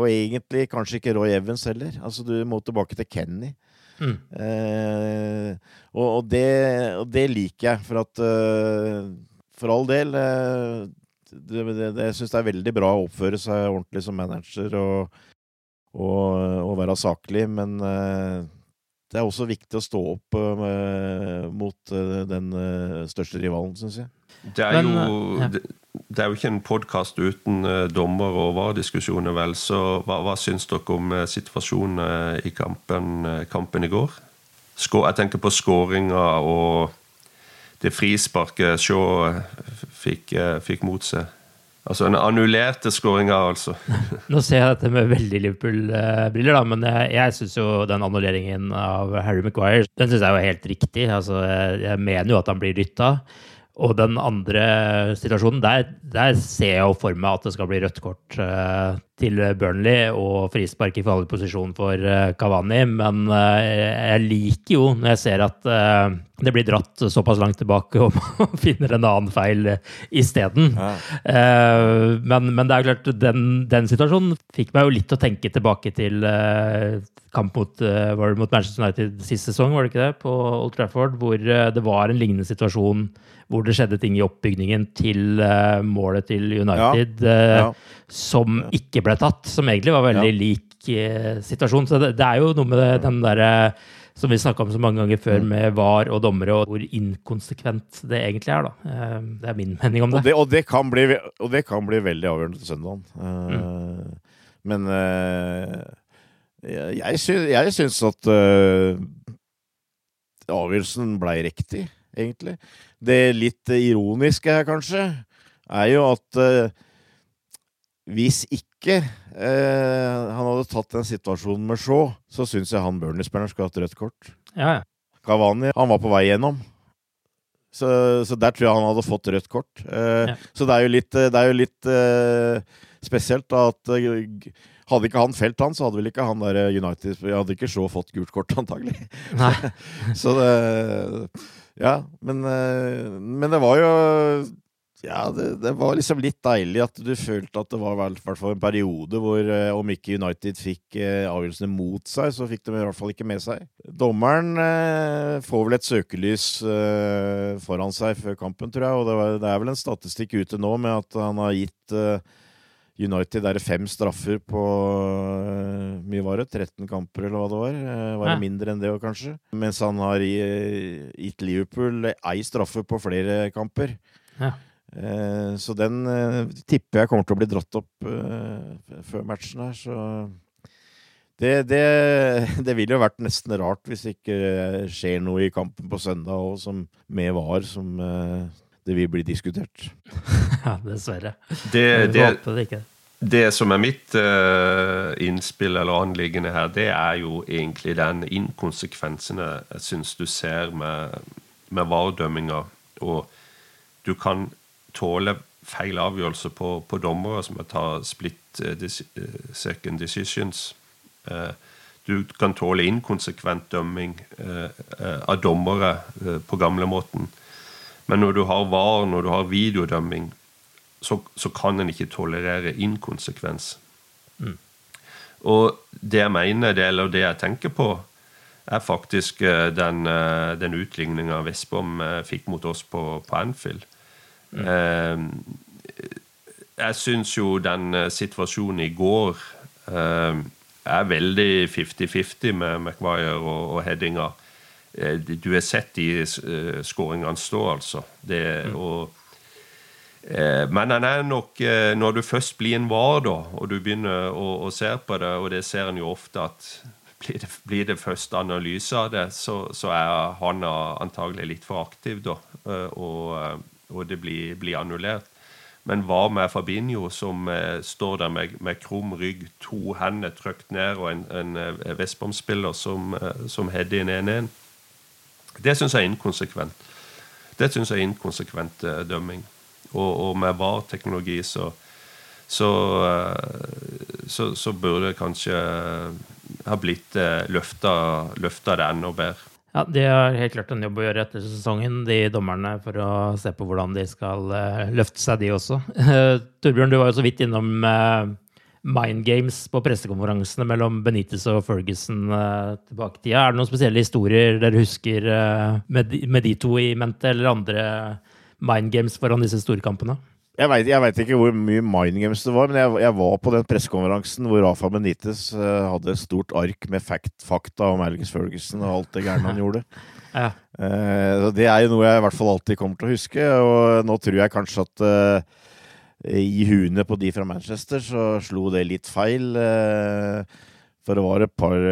Og egentlig kanskje ikke Roy Evans heller. Altså, du må tilbake til Kenny. Mm. Eh, og, og, det, og, det, liker jeg, for at uh, For all del uh, det, det, det, Jeg syns det er veldig bra å oppføre seg ordentlig som manager og, og, og være saklig, men uh, det er også viktig å stå opp mot den største rivalen, syns jeg. Det er, Men, jo, ja. Det, er jo ikke en podkast uten uh, dommer- og VAR-diskusjoner, vel. Så hva, hva syns dere om uh, situasjonen uh, i kampen, kampen, i går? Jeg tenker på skåringa og det frisparket Shaw fikk, fikk mot seg. Altså den annullerte skåringa, altså. Nå ser jeg dette med veldig Liverpool-briller, da, men jeg, jeg syns jo den annulleringen av Harry Maguire den synes jeg var helt riktig. Altså, jeg, jeg mener jo at han blir dytta. Og den andre situasjonen, der, der, ser jeg jo for meg at det skal bli rødt kort uh, til Burnley og frispark i farlig posisjon for Kavani, Cavani. Men uh, jeg liker jo når jeg ser at det blir dratt såpass langt tilbake og man finner en annen feil isteden. Ja. Men, men det er klart, den, den, situasjonen fikk meg jo litt å tenke tilbake til kamp mot, mot Manchester United sist sesong, var det ikke det? På Old Trafford, hvor det var en lignende situasjon hvor det skjedde ting i oppbygningen til målet til United ja. Ja. som ikke ble tatt. Som egentlig var veldig ja. lik eh, situasjon. Så det, det, er jo noe med det, den derre som vi snakka om så mange ganger før, mm. med VAR og dommere, og hvor inkonsekvent det egentlig er. da. Det er min mening om det. Og det, og det, kan, bli, og det kan, bli, veldig avgjørende til søndagen. Mm. Men jeg, syns, jeg syns at avgjørelsen blei riktig, egentlig. Det litt ironiske her, kanskje, er jo at hvis ikke eh, han hadde tatt den situasjonen med Shaw, så syns jeg han Burnley-spilleren skulle hatt rødt kort. Ja, ja. Kavani, han var på vei gjennom. Så, så, der tror jeg han hadde fått rødt kort. Eh, ja. Så det er jo litt, det er jo litt spesielt da, at hadde ikke han felt han, så hadde vel ikke han der United Hadde ikke Shaw fått gult kort, antagelig. Nei. så det ja, men, eh, men, det var jo Ja, det, det, var liksom litt deilig at du følte at det var i hvert fall en periode hvor eh, om ikke United fikk eh, avgjørelsene mot seg, så fikk de i hvert fall ikke med seg. Dommeren får vel et søkelys foran seg før kampen, tror jeg. Og det, var, det er vel en statistikk ute nå med at han har gitt United er fem straffer på uh, mye var det? 13 kamper, eller hva det var? Var det mindre enn det kanskje? Mens han har gitt Liverpool ei straffe på flere kamper. Ja. Uh, så den tipper jeg kommer til å bli dratt opp før matchen her, så Det, det, det ville jo vært nesten rart hvis det ikke skjer noe i kampen på søndag òg, som med VAR, som eh, det vil bli diskutert. ja, dessverre. Det, det, håper det ikke. det som er mitt uh, innspill eller anliggende her, det er jo egentlig den inkonsekvensene jeg, jeg syns du ser med, med VAR-dømminga. Og du kan tåle feil avgjørelse på, på dommere som tar split eh, eh, second decisions. Eh, du kan tåle inkonsekvent dømming av dommere på gamlemåten. Men når du har VAR, når du har videodømming, så, så kan en ikke tolerere inkonsekvens. Og det jeg mener, det, eller det jeg tenker på, er faktisk den, den utligninga Vestbom fikk mot oss på, på Anfield. Eh, jeg syns jo den eh, situasjonen i går eh, er veldig 50-50 med McWire og, og headinga. Eh, du har sett de uh, skåringene stå, altså. Det, og, eh, men han er nok eh, Når du først blir en var, da, og du begynner å, å se på det, og det ser en jo ofte at blir det, blir det først analyse av det, så, så er han antagelig litt for aktiv, da. eh, Og, eh, og det blir, blir annullert. Men hva med Fabinho, som eh, står der med, med krum rygg, to hender trykt ned, og en, en eh, Vestbom-spiller som, eh, som header inn 1-1? Det syns jeg er inkonsekvent. Det syns jeg er inkonsekvent eh, dømming. Og, og med VAR-teknologi så så, eh, så så burde det kanskje ha blitt eh, løfta det enda bedre. Ja, De har helt klart en jobb å gjøre etter sesongen, de dommerne, for å se på hvordan de skal eh, løfte seg, de også. Torbjørn, du var jo så vidt innom eh, mind games på pressekonferansene mellom Benitez og Ferguson eh, tilbake i tida. Er det noen spesielle historier dere husker eh, med de to i mente, eller andre mind games foran disse storkampene? Jeg veit ikke hvor mye mind games det var, men jeg, jeg var på den pressekonferansen hvor Rafa Benitez uh, hadde et stort ark med fact, fakta om Alex Ferguson og alt det gærne han gjorde. Ja. Uh, det er jo noe jeg i hvert fall alltid kommer til å huske, og nå tror jeg kanskje at uh, i huene på de fra Manchester så slo det litt feil. for det var et par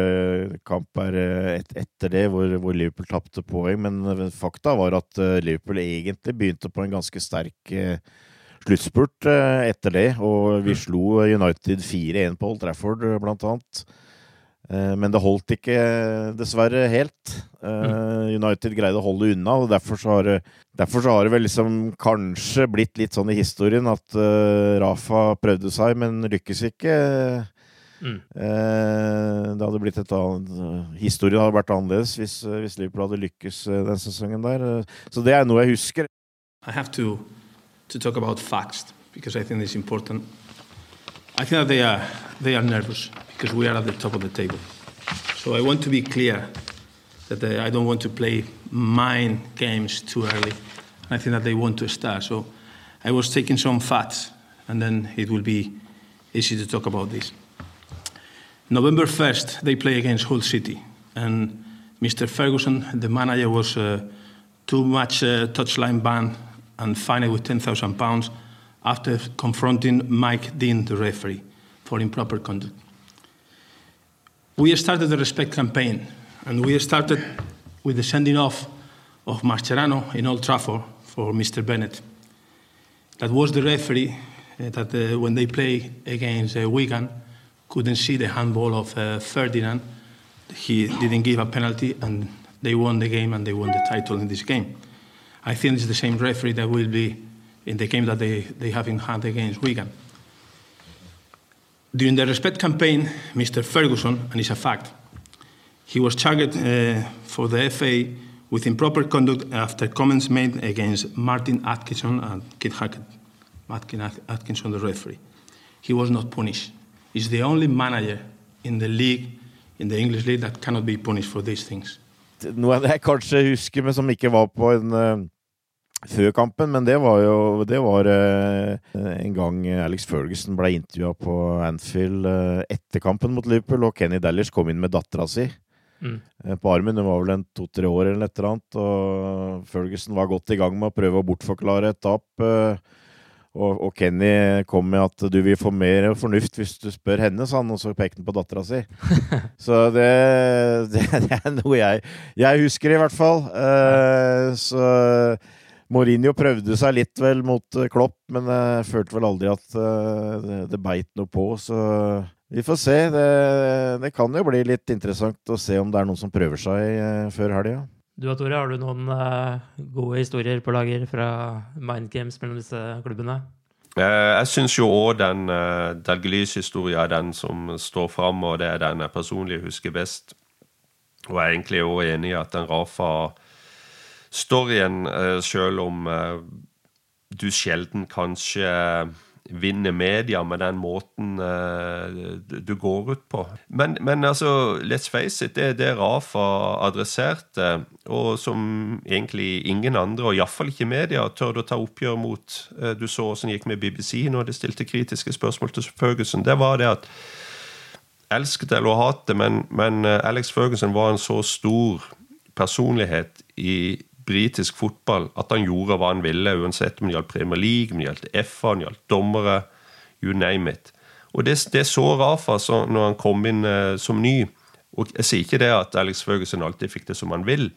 kamper et, etter det hvor, hvor Liverpool tapte poeng, men fakta var at Liverpool egentlig begynte på en ganske sterk sluttspurt eh, etter det, og vi slo United 4-1 på Old Trafford, eh, blant annet. Eh, Men det holdt ikke, dessverre, helt. Eh, United greide å holde unna, og derfor så har det, derfor så har det vel liksom kanskje blitt litt sånn i historien at Rafa prøvde seg, men lykkes ikke. Mm. Eh, det hadde blitt et annet Historien hadde vært annerledes hvis, hvis Liverpool hadde lykkes den sesongen der. Så det er noe jeg husker. I have to, to talk about facts because I think it's important. I think that they are, they are nervous because we are at the top of the table. So I want to be clear that uh, I don't want to play mind games too early. I think that they want to start. So I was taking some facts and then it will be easy to talk about this. November 1st, they play against Hull City. And Mr. Ferguson, the manager, was uh, too much uh, touchline ban and fined with £10,000 after confronting Mike Dean, the referee, for improper conduct. We started the respect campaign, and we started with the sending off of Mascherano in Old Trafford for Mr. Bennett. That was the referee uh, that, uh, when they play against uh, Wigan, couldn't see the handball of uh, Ferdinand. He didn't give a penalty, and they won the game and they won the title in this game. I think it's the same referee that will be in the game that they, they have in hand against Wigan. During the respect campaign, Mr. Ferguson, and it's a fact, he was charged uh, for the FA with improper conduct after comments made against Martin Atkinson and Kit Hackett. Martin Atkinson, the referee. He was not punished. He's the only manager in the league, in the English league, that cannot be punished for these things. Noe jeg kanskje husker, men som ikke var på en uh, før kampen, men det var jo det var uh, en gang Alex Ferguson ble intervjua på Anfield uh, etter kampen mot Liverpool, og Kenny Dallish kom inn med dattera si. Mm. På armen, hun var vel en to-tre år eller et eller annet, og Ferguson var godt i gang med å prøve å bortforklare et tap. eh, og, og Kenny kom med at du vil få mer fornuft hvis du spør henne, sa han, og så pekte han på dattera si. så det, det, det, er noe jeg, jeg husker, i hvert fall. Uh, så Mourinho prøvde seg litt vel mot Klopp, men jeg følte vel aldri at uh, det, det beit noe på. Så vi får se. Det, det, kan jo bli litt interessant å se om det er noen som prøver seg uh, før helga. Du og Tore, har du noen uh, gode historier på lager fra Mind Games mellom disse klubbene? Uh, jeg syns jo òg den uh, Dalglish-historien er den som står fram, og det er den jeg personlig husker best. Og jeg er egentlig òg enig i at den Rafa-storyen, uh, selv om du sjelden kanskje vinner media med den måten uh, du går ut på. Men, men, altså, let's face it, det det Rafa adresserte, og som egentlig ingen andre, og iallfall ikke media, tør å ta oppgjør mot. Uh, du så åssen det gikk med BBC når de stilte kritiske spørsmål til Ferguson. Det var det at Elsket eller hatet, men, men uh, Alex Ferguson var en så stor personlighet i britisk fotball at han gjorde hva han ville, uansett om det gjaldt Premier League, om det gjaldt FA, om det gjaldt dommere, you name it. Og det, det så Rafa så når han kom inn eh, som ny. Og Jeg sier ikke det at Alex Ferguson alltid fikk det som han vil,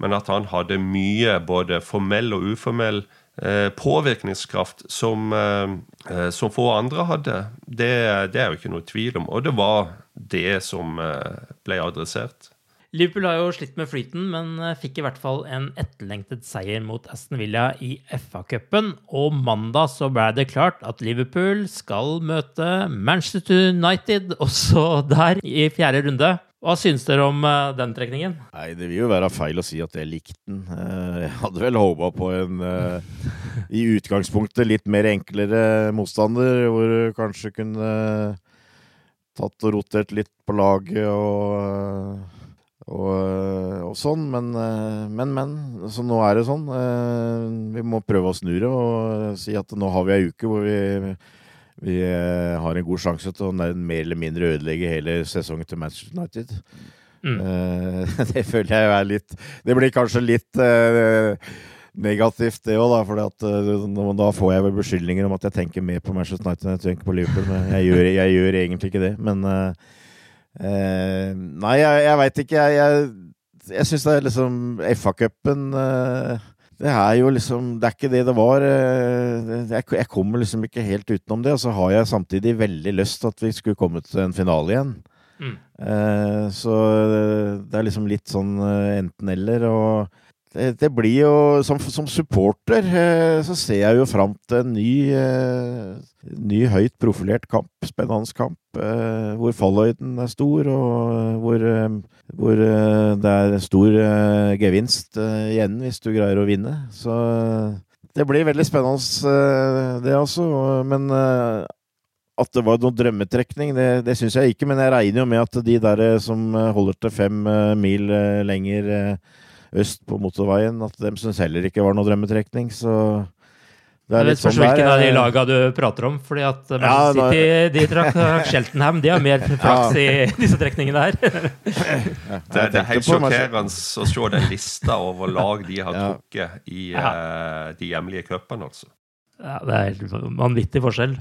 men at han hadde mye både formell og uformell eh, påvirkningskraft som, eh, eh som, få andre hadde. Det, det, er jo ikke noe tvil om. Og det var det som eh, ble adressert. Liverpool har jo slitt med flyten, men eh, fikk i hvert fall en etterlengtet seier mot Aston Villa i FA-cupen. Og mandag så ble det klart at Liverpool skal møte Manchester United også der i fjerde runde. Hva syns dere om uh, den trekningen? Nei, Det vil jo være feil å si at jeg likte den. Uh, jeg hadde vel håpa på en i utgangspunktet litt mer enklere motstander, hvor du kanskje kunne tatt og rotert litt på laget og og, eh, og, sånn, men, eh, men, men. Så nå er det sånn. Eh, vi må prøve å snu det og si at nå har vi ei uke hvor vi, vi har en god sjanse til å mer eller mindre ødelegge hele sesongen til Manchester United. Mm. Det føler jeg er litt Det blir kanskje litt negativt, det òg, for uh, da får jeg vel beskyldninger om at jeg tenker mer på Manchester United enn jeg tenker på Liverpool. Men jeg gjør, jeg gjør egentlig ikke det. Men uh, Eh, nei, jeg, jeg veit ikke. Jeg, jeg, jeg syns det er liksom FA-cupen eh, Det er jo liksom Det er ikke det det var. Eh, jeg, jeg, kommer liksom ikke helt utenom det. Og så har jeg samtidig veldig lyst til at vi skulle komme til en finale igjen. Mm. Eh, så det er liksom litt sånn eh, enten-eller. Og det, det, blir jo som, som supporter eh, så ser jeg jo fram til en ny, eh, ny høyt profilert kamp, spennende kamp, eh, hvor fallhøyden er stor, og hvor, hvor det er stor gevinst igjen hvis du greier å vinne. Så det blir veldig spennende, det altså. Men at det var noen drømmetrekning, det, det syns jeg ikke. Men jeg regner jo med at de der som holder til fem mil lenger øst på motorveien, at de syns heller ikke var noe drømmetrekning. Så det er litt sånn hvilken av de lagene du prater om. fordi at ja, City de trakk Sheltenham. De har mer flaks ja. i disse trekningene her. ja, det, det, er helt sjokkerende å se den lista over lag de har trukket i uh, de hjemlige cupene, altså. Ja, det er helt vanvittig forskjell.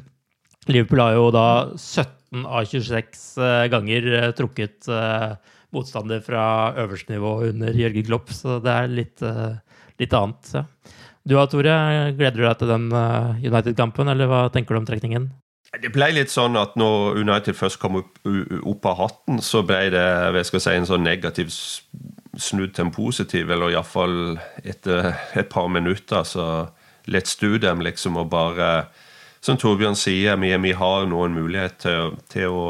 Liverpool har jo da 17 av 26 eh, ganger eh, trukket uh, motstander fra øverste nivå under Jørgen Klopp, så det er litt, uh, litt annet. Ja. Du da, Tore, gleder du deg til den uh, United-kampen, eller hva tenker du om trekningen? Det ble litt sånn at når United først kom opp, opp av hatten, så ble det jeg skal si, en sånn negativ snudd til en positiv, eller iallfall etter et par minutter. Så let's do them, liksom, og bare Som Torbjørn sier, vi, vi har noen mulighet til, til å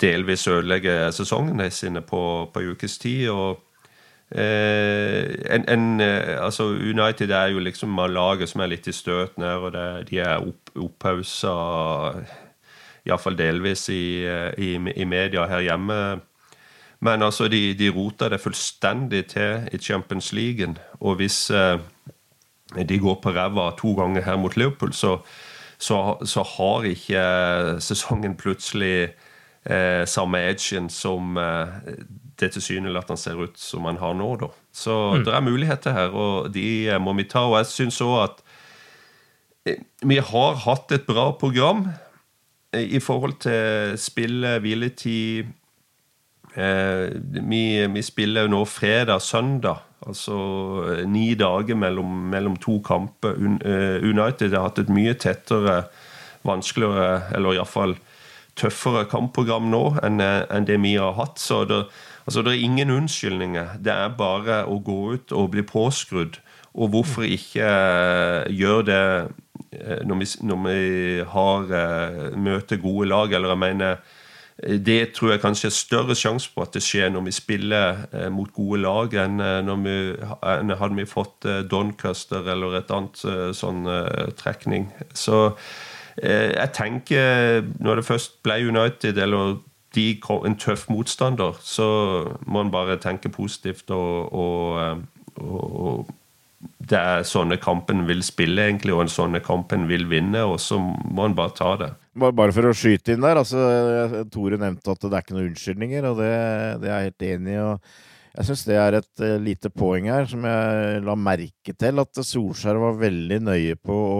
delvis ødelegger sesongene sine på, på ukes tid. og eh, en, en, eh, altså United er jo liksom laget som er litt i støt her, og det, de er opp, opphausa iallfall delvis i, i, i, media her hjemme. Men altså, de, de roter det fullstendig til i Champions League. Og hvis eh, de går på ræva to ganger her mot Liverpool, så, så, så har ikke sesongen plutselig eh, samme edgen som eh, det tilsynelatende ser ut som han har nå. Da. Så mm. det er muligheter her, og de eh, må vi ta. Og jeg syns òg at vi har hatt et bra program i forhold til spill, hviletid vi, vi, spiller jo nå fredag, søndag. Altså ni dager mellom, mellom to kamper. United har hatt et mye tettere, vanskeligere, eller iallfall tøffere kampprogram nå enn, enn det vi har hatt. Så det, altså, det er ingen unnskyldninger. Det er bare å gå ut og bli påskrudd. Og hvorfor ikke uh, gjøre det uh, når, vi, når vi, har møter gode lag? Eller jeg mener det tror jeg kanskje er større sjanse på at det skjer når vi spiller eh, mot gode lag, enn vi, hadde vi fått eh, Doncaster eller et annet eh, sånn trekning. Så jeg tenker, når det først ble United, eller de, en tøff motstander, så må en bare tenke positivt og, og, og det er sånne kampen vil spille, egentlig, og en sånne kampen vil vinne, og så må en bare ta det. Bare for å skyte inn der, altså Tore nevnte at det er ikke noen unnskyldninger, og det, det er jeg helt enig i. og jeg syns det er et uh, lite poeng her, som jeg la merke til at Solskjær var veldig nøye på å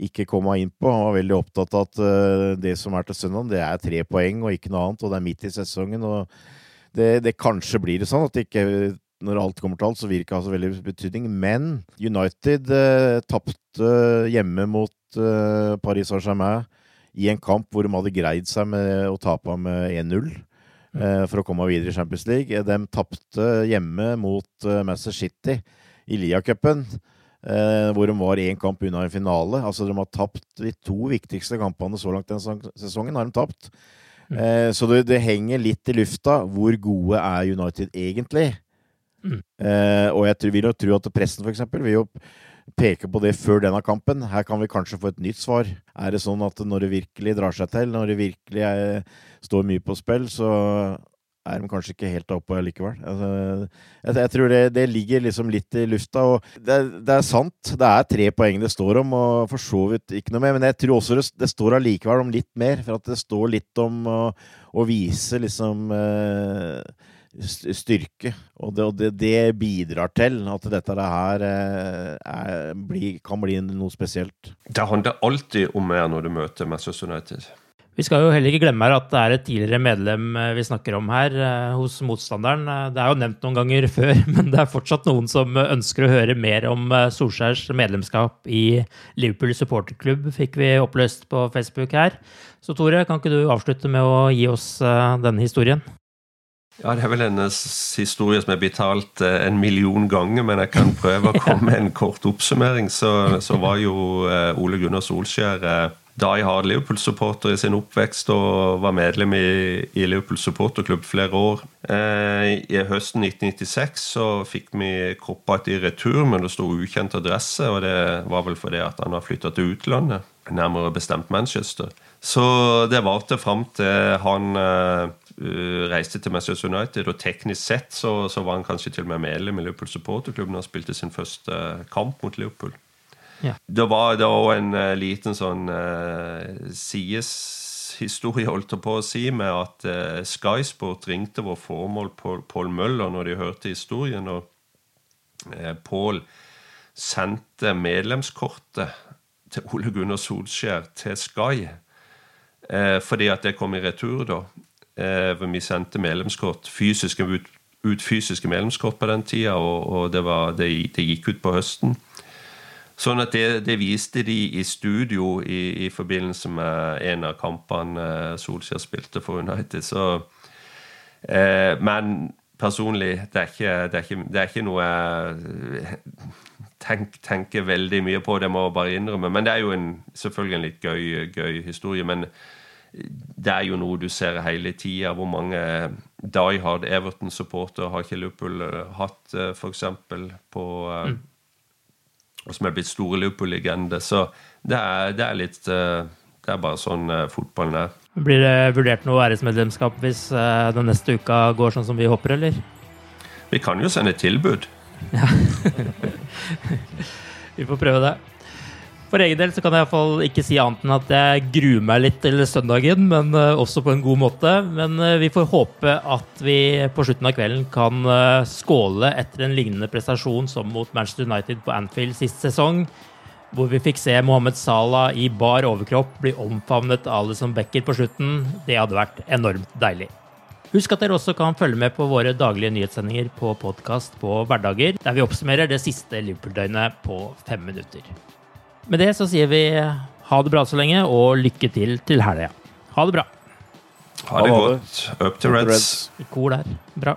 ikke komme inn på. Han var veldig opptatt av at uh, det som er til søndag, det er tre poeng og ikke noe annet, og det er midt i sesongen. og det, det kanskje blir det sånn at det ikke når alt kommer til alt, så vil det ikke ha så veldig betydning. Men United eh, tapte hjemme mot eh, Paris Saint-Germain i en kamp hvor de hadde greid seg med å tape med 1-0 eh, for å komme videre i Champions League. De tapte hjemme mot eh, Manchester City i Lia-cupen. Eh, hvor de var én kamp unna en finale. Altså De har tapt de to viktigste kampene så langt denne sesongen. har de tapt. Mm. Eh, så det, det, henger litt i lufta. Hvor gode er United egentlig? Mm. Eh, og jeg vil jo tro at pressen f.eks. vil jo peke på det før denne kampen. Her kan vi kanskje få et nytt svar. Er det sånn at når det virkelig drar seg til, når det virkelig er, står mye på spill, så er de kanskje ikke helt oppe likevel. Altså, jeg, jeg, tror det, det, ligger liksom litt i lufta. og det, det, er sant, det er tre poeng det står om, og for så vidt ikke noe mer. Men jeg tror også det, det står allikevel om litt mer, for at det står litt om å, å vise liksom eh, styrke. Og det, og det, det, bidrar til at dette her eh, er, bli, kan bli noe spesielt. Det handler alltid om mer når du møter Manchester United. Vi skal jo heller ikke glemme her at det er et tidligere medlem eh, vi snakker om her, eh, hos motstanderen. Det er jo nevnt noen ganger før, men det er fortsatt noen som ønsker å høre mer om Solskjærs medlemskap i Liverpool supporterklubb, fikk vi oppløst på Facebook her. Så Tore, kan ikke du avslutte med å gi oss denne historien? Ja, Det er vel en historie som er blitt talt eh, en million ganger, men jeg kan prøve å komme med en kort oppsummering. Så, så var jo eh, Ole Gunnar Solskjær eh, die hard Liverpool-supporter i sin oppvekst og var medlem i, i Liverpool supporterklubb flere år. I høsten 1996 så fikk vi koppa i retur, men det sto ukjent adresse. og Det var vel fordi at han var flytta til utlandet, nærmere bestemt Manchester. Så det varte fram til han eh, reiste til Manchester United, og teknisk sett så, så, var han kanskje til og med medlem i Liverpool supporterklubben og spilte sin første kamp mot Liverpool. Ja. Det var da en uh, liten sånn uh, sideshistorie, holdt jeg på å si, med at uh, Sky Sport ringte vår formål Pål Møller når de hørte historien. og uh, Pål sendte medlemskortet til Ole Gunnar Solskjær til Sky. uh, fordi at det kom i retur, da. Eh, vi sendte medlemskort, fysiske, ut, ut, fysiske medlemskort på den tida, og, og det, var, det, det, gikk ut på høsten. Sånn at det, det viste de i studio i, i, forbindelse med en av kampene eh, Solskjær spilte for United. Så, eh, men personlig, det er ikke, det er ikke, det er ikke noe jeg tenk, tenker veldig mye på. Det må jeg bare innrømme. Men det er jo en, selvfølgelig en litt gøy, gøy historie. men det er jo noe du ser hele tida. Hvor mange Die Hard Everton-supportere har ikke Liverpool eh, hatt, eh, f.eks. på mm. Og som er blitt store Liverpool-legende. Så det er, det er, litt Det er bare sånn fotballen er. Blir det vurdert noe æresmedlemskap hvis den neste uka går sånn som vi håper, eller? Vi kan jo sende tilbud. Ja. vi får prøve det. For egen del så kan jeg iallfall ikke si annet enn at jeg gruer meg litt til søndagen, men uh, også på en god måte. Men uh, vi får håpe at vi på slutten av kvelden kan uh, skåle etter en lignende prestasjon som mot Manchester United på Anfield sist sesong. hvor vi fikk se Mohammed Salah i bar overkropp bli omfavnet av Alison Becker på slutten, det hadde vært enormt deilig. Husk at dere også kan følge med på våre daglige nyhetssendinger på podkast på hverdager, der vi oppsummerer det siste Liverpool-døgnet på fem minutter. Med det så sier vi ha det bra så lenge, og lykke til til helga. Ha det bra. Ha det godt. Up to Reds. I kor der. Bra.